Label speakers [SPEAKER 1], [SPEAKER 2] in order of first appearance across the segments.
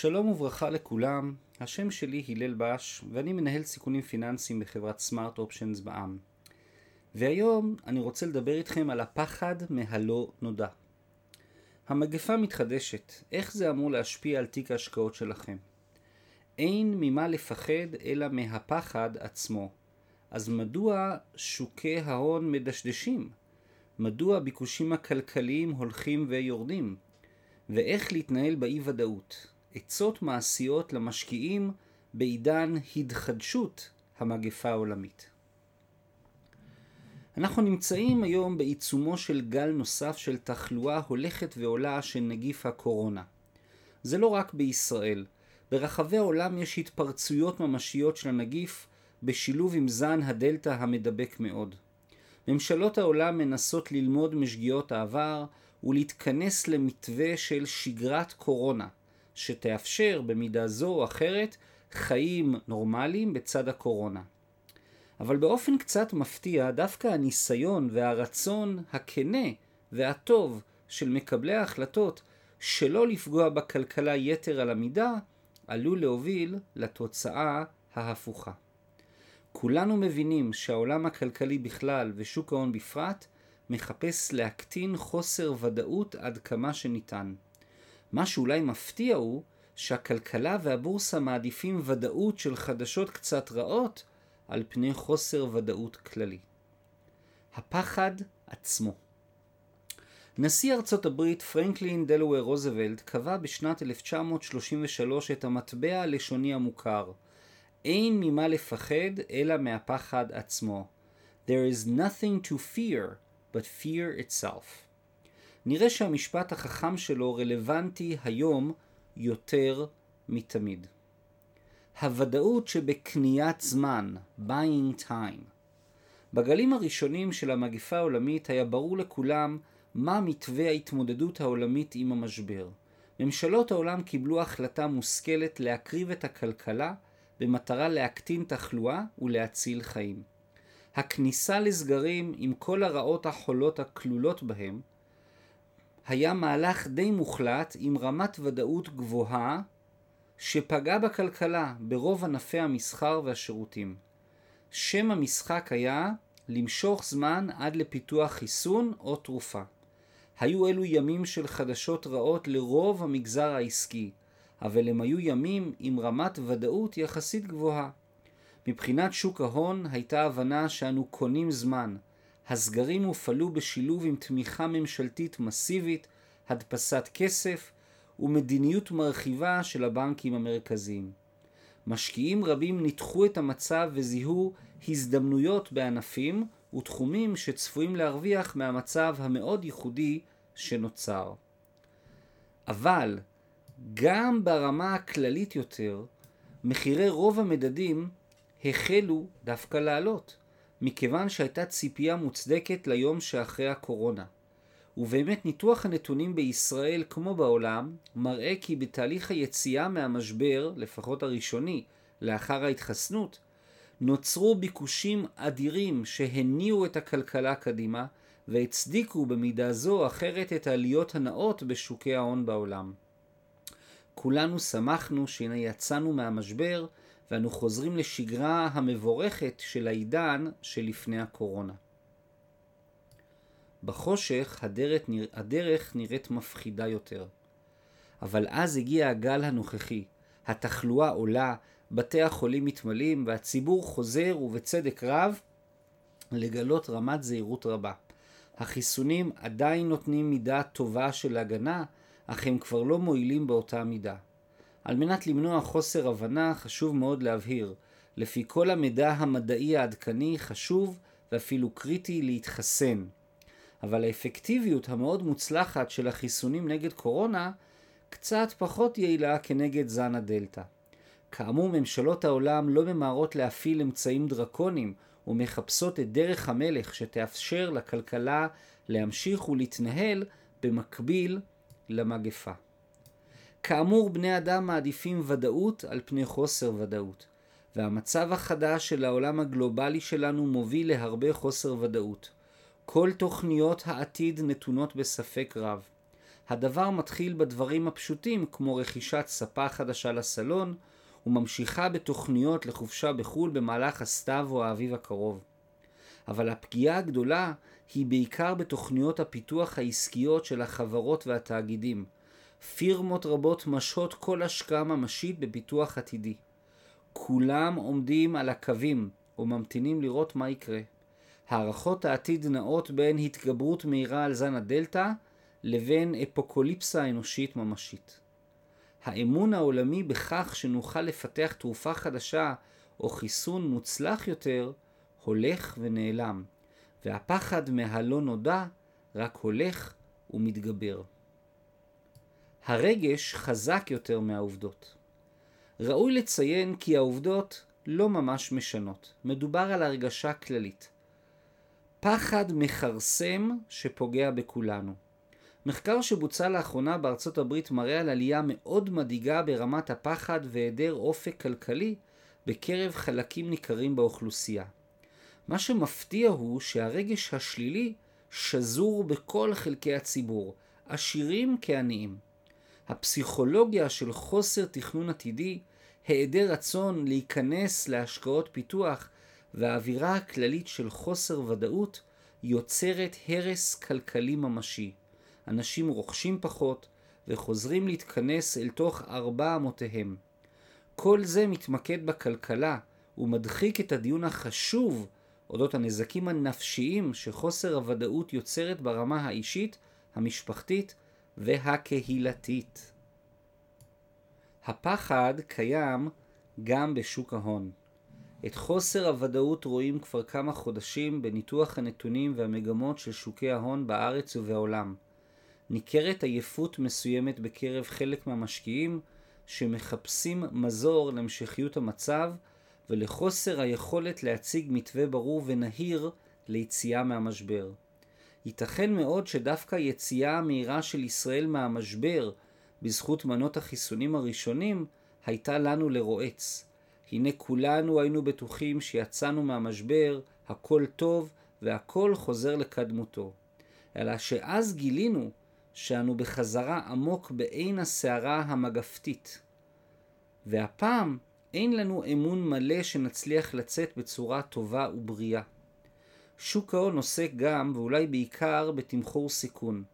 [SPEAKER 1] שלום וברכה לכולם, השם שלי הלל בש ואני מנהל סיכונים פיננסיים בחברת סמארט אופשנס בע"מ. והיום אני רוצה לדבר איתכם על הפחד מהלא נודע. המגפה מתחדשת, איך זה אמור להשפיע על תיק ההשקעות שלכם? אין ממה לפחד אלא מהפחד עצמו. אז מדוע שוקי ההון מדשדשים? מדוע הביקושים הכלכליים הולכים ויורדים? ואיך להתנהל באי ודאות. עצות מעשיות למשקיעים בעידן התחדשות המגפה העולמית. אנחנו נמצאים היום בעיצומו של גל נוסף של תחלואה הולכת ועולה של נגיף הקורונה. זה לא רק בישראל, ברחבי העולם יש התפרצויות ממשיות של הנגיף בשילוב עם זן הדלתא המדבק מאוד. ממשלות העולם מנסות ללמוד משגיאות העבר ולהתכנס למתווה של שגרת קורונה, שתאפשר במידה זו או אחרת חיים נורמליים בצד הקורונה. אבל באופן קצת מפתיע, דווקא הניסיון והרצון הכנה והטוב של מקבלי ההחלטות שלא לפגוע בכלכלה יתר על המידה, עלול להוביל לתוצאה ההפוכה. כולנו מבינים שהעולם הכלכלי בכלל ושוק ההון בפרט מחפש להקטין חוסר ודאות עד כמה שניתן. מה שאולי מפתיע הוא שהכלכלה והבורסה מעדיפים ודאות של חדשות קצת רעות על פני חוסר ודאות כללי. הפחד עצמו נשיא ארצות הברית פרנקלין דלוור רוזוולט קבע בשנת 1933 את המטבע הלשוני המוכר אין ממה לפחד אלא מהפחד עצמו. There is nothing to fear but fear itself. נראה שהמשפט החכם שלו רלוונטי היום יותר מתמיד. הוודאות שבקניית זמן, buying time. בגלים הראשונים של המגיפה העולמית היה ברור לכולם מה מתווה ההתמודדות העולמית עם המשבר. ממשלות העולם קיבלו החלטה מושכלת להקריב את הכלכלה במטרה להקטין תחלואה ולהציל חיים. הכניסה לסגרים עם כל הרעות החולות הכלולות בהם היה מהלך די מוחלט עם רמת ודאות גבוהה שפגע בכלכלה ברוב ענפי המסחר והשירותים. שם המשחק היה למשוך זמן עד לפיתוח חיסון או תרופה. היו אלו ימים של חדשות רעות לרוב המגזר העסקי, אבל הם היו ימים עם רמת ודאות יחסית גבוהה. מבחינת שוק ההון הייתה הבנה שאנו קונים זמן. הסגרים הופעלו בשילוב עם תמיכה ממשלתית מסיבית, הדפסת כסף ומדיניות מרחיבה של הבנקים המרכזיים. משקיעים רבים ניתחו את המצב וזיהו הזדמנויות בענפים ותחומים שצפויים להרוויח מהמצב המאוד ייחודי שנוצר. אבל גם ברמה הכללית יותר, מחירי רוב המדדים החלו דווקא לעלות, מכיוון שהייתה ציפייה מוצדקת ליום שאחרי הקורונה. ובאמת ניתוח הנתונים בישראל כמו בעולם מראה כי בתהליך היציאה מהמשבר, לפחות הראשוני, לאחר ההתחסנות, נוצרו ביקושים אדירים שהניעו את הכלכלה קדימה והצדיקו במידה זו או אחרת את העליות הנאות בשוקי ההון בעולם. כולנו שמחנו שהנה יצאנו מהמשבר ואנו חוזרים לשגרה המבורכת של העידן שלפני הקורונה. בחושך הדרך. הדרך נראית מפחידה יותר. אבל אז הגיע הגל הנוכחי, התחלואה עולה, בתי החולים מתמלאים והציבור חוזר ובצדק רב לגלות רמת זהירות רבה. החיסונים עדיין נותנים מידה טובה של הגנה, אך הם כבר לא מועילים באותה מידה. על מנת למנוע חוסר הבנה חשוב מאוד להבהיר, לפי כל המידע המדעי העדכני חשוב ואפילו קריטי להתחסן. אבל האפקטיביות המאוד מוצלחת של החיסונים נגד קורונה קצת פחות יעילה כנגד זן הדלתא. כאמור, ממשלות העולם לא ממהרות להפעיל אמצעים דרקוניים ומחפשות את דרך המלך שתאפשר לכלכלה להמשיך ולהתנהל במקביל למגפה. כאמור, בני אדם מעדיפים ודאות על פני חוסר ודאות, והמצב החדש של העולם הגלובלי שלנו מוביל להרבה חוסר ודאות. כל תוכניות העתיד נתונות בספק רב. הדבר מתחיל בדברים הפשוטים כמו רכישת ספה חדשה לסלון, וממשיכה בתוכניות לחופשה בחו"ל במהלך הסתיו או האביב הקרוב. אבל הפגיעה הגדולה היא בעיקר בתוכניות הפיתוח העסקיות של החברות והתאגידים. פירמות רבות משהות כל השקעה ממשית בפיתוח עתידי. כולם עומדים על הקווים וממתינים לראות מה יקרה. הערכות העתיד נעות בין התגברות מהירה על זן הדלתא לבין אפוקוליפסה אנושית ממשית. האמון העולמי בכך שנוכל לפתח תרופה חדשה או חיסון מוצלח יותר הולך ונעלם, והפחד מהלא נודע רק הולך ומתגבר. הרגש חזק יותר מהעובדות. ראוי לציין כי העובדות לא ממש משנות, מדובר על הרגשה כללית. פחד מכרסם שפוגע בכולנו. מחקר שבוצע לאחרונה בארצות הברית מראה על עלייה מאוד מדאיגה ברמת הפחד והיעדר אופק כלכלי בקרב חלקים ניכרים באוכלוסייה. מה שמפתיע הוא שהרגש השלילי שזור בכל חלקי הציבור, עשירים כעניים. הפסיכולוגיה של חוסר תכנון עתידי, היעדר רצון להיכנס להשקעות פיתוח והאווירה הכללית של חוסר ודאות יוצרת הרס כלכלי ממשי. אנשים רוכשים פחות וחוזרים להתכנס אל תוך ארבע אמותיהם. כל זה מתמקד בכלכלה ומדחיק את הדיון החשוב אודות הנזקים הנפשיים שחוסר הוודאות יוצרת ברמה האישית, המשפחתית והקהילתית. הפחד קיים גם בשוק ההון. את חוסר הוודאות רואים כבר כמה חודשים בניתוח הנתונים והמגמות של שוקי ההון בארץ ובעולם. ניכרת עייפות מסוימת בקרב חלק מהמשקיעים שמחפשים מזור להמשכיות המצב ולחוסר היכולת להציג מתווה ברור ונהיר ליציאה מהמשבר. ייתכן מאוד שדווקא יציאה המהירה של ישראל מהמשבר בזכות מנות החיסונים הראשונים הייתה לנו לרועץ. הנה כולנו היינו בטוחים שיצאנו מהמשבר, הכל טוב והכל חוזר לקדמותו. אלא שאז גילינו שאנו בחזרה עמוק בעין הסערה המגפתית. והפעם אין לנו אמון מלא שנצליח לצאת בצורה טובה ובריאה. שוק ההון עוסק גם, ואולי בעיקר, בתמחור סיכון,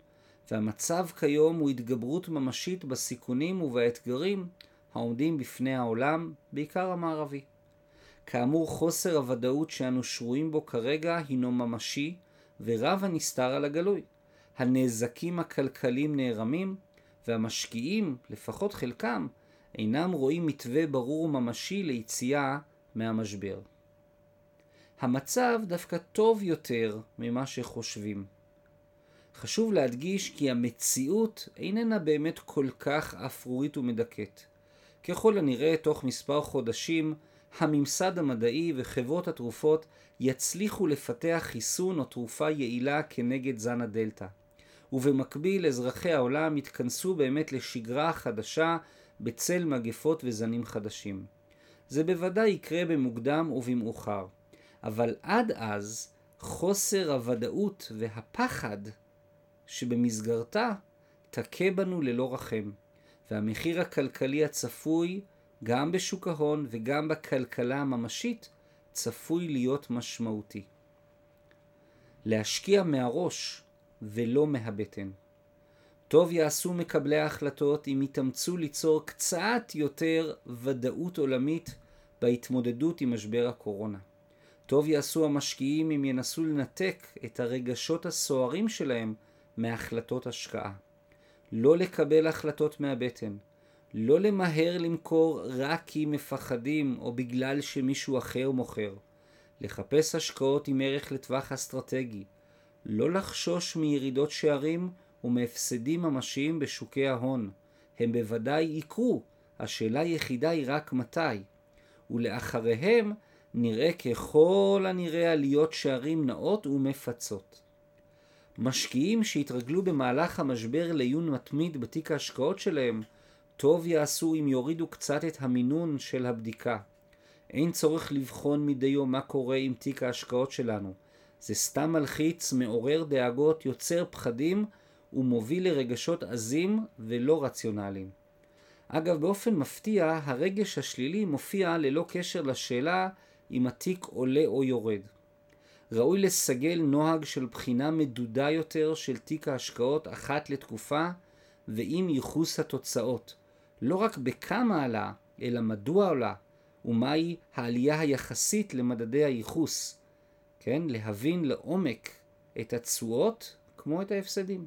[SPEAKER 1] והמצב כיום הוא התגברות ממשית בסיכונים ובאתגרים העומדים בפני העולם, בעיקר המערבי. כאמור, חוסר הוודאות שאנו שרויים בו כרגע הינו ממשי, ורב הנסתר על הגלוי. הנזקים הכלכליים נערמים, והמשקיעים, לפחות חלקם, אינם רואים מתווה ברור וממשי ליציאה מהמשבר. המצב דווקא טוב יותר ממה שחושבים. חשוב להדגיש כי המציאות איננה באמת כל כך אפרורית ומדכאת. ככל הנראה, תוך מספר חודשים, הממסד המדעי וחברות התרופות יצליחו לפתח חיסון או תרופה יעילה כנגד זן הדלתא. ובמקביל אזרחי העולם יתכנסו באמת לשגרה חדשה בצל מגפות וזנים חדשים. זה בוודאי יקרה במוקדם ובמאוחר, אבל עד אז חוסר הוודאות והפחד שבמסגרתה תכה בנו ללא רחם, והמחיר הכלכלי הצפוי גם בשוק ההון וגם בכלכלה הממשית צפוי להיות משמעותי. להשקיע מהראש ולא מהבטן. טוב יעשו מקבלי ההחלטות אם יתאמצו ליצור קצת יותר ודאות עולמית בהתמודדות עם משבר הקורונה. טוב יעשו המשקיעים אם ינסו לנתק את הרגשות הסוערים שלהם מהחלטות השקעה. לא לקבל החלטות מהבטן. לא למהר למכור רק כי מפחדים או בגלל שמישהו אחר מוכר. לחפש השקעות עם ערך לטווח אסטרטגי. לא לחשוש מירידות שערים ומהפסדים ממשיים בשוקי ההון. הם בוודאי יקרו, השאלה היחידה היא רק מתי. ולאחריהם נראה ככל הנראה עליות שערים נאות ומפצות. משקיעים שהתרגלו במהלך המשבר לעיון מתמיד בתיק ההשקעות שלהם, טוב יעשו אם יורידו קצת את המינון של הבדיקה. אין צורך לבחון מדי יום מה קורה עם תיק ההשקעות שלנו. זה סתם מלחיץ, מעורר דאגות, יוצר פחדים הוא מוביל לרגשות עזים ולא רציונליים. אגב, באופן מפתיע, הרגש השלילי מופיע ללא קשר לשאלה אם התיק עולה או יורד. ראוי לסגל נוהג של בחינה מדודה יותר של תיק ההשקעות אחת לתקופה ועם ייחוס התוצאות. לא רק בכמה עלה, אלא מדוע עולה, ומהי העלייה היחסית למדדי הייחוס. כן, להבין לעומק את התשואות כמו את ההפסדים.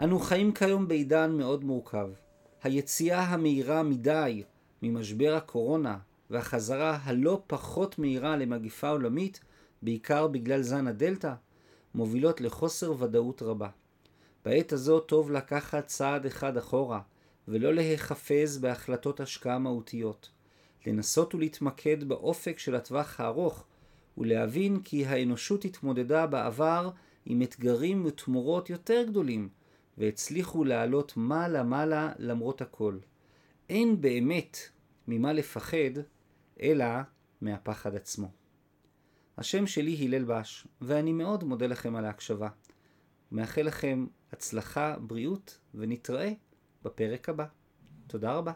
[SPEAKER 1] אנו חיים כיום בעידן מאוד מורכב. היציאה המהירה מדי ממשבר הקורונה והחזרה הלא פחות מהירה למגיפה עולמית, בעיקר בגלל זן הדלתא, מובילות לחוסר ודאות רבה. בעת הזו טוב לקחת צעד אחד אחורה, ולא להיחפז בהחלטות השקעה מהותיות. לנסות ולהתמקד באופק של הטווח הארוך, ולהבין כי האנושות התמודדה בעבר עם אתגרים ותמורות יותר גדולים, והצליחו לעלות מעלה-מעלה למרות הכל. אין באמת ממה לפחד, אלא מהפחד עצמו. השם שלי הלל בש, ואני מאוד מודה לכם על ההקשבה. מאחל לכם הצלחה, בריאות, ונתראה בפרק הבא. תודה רבה.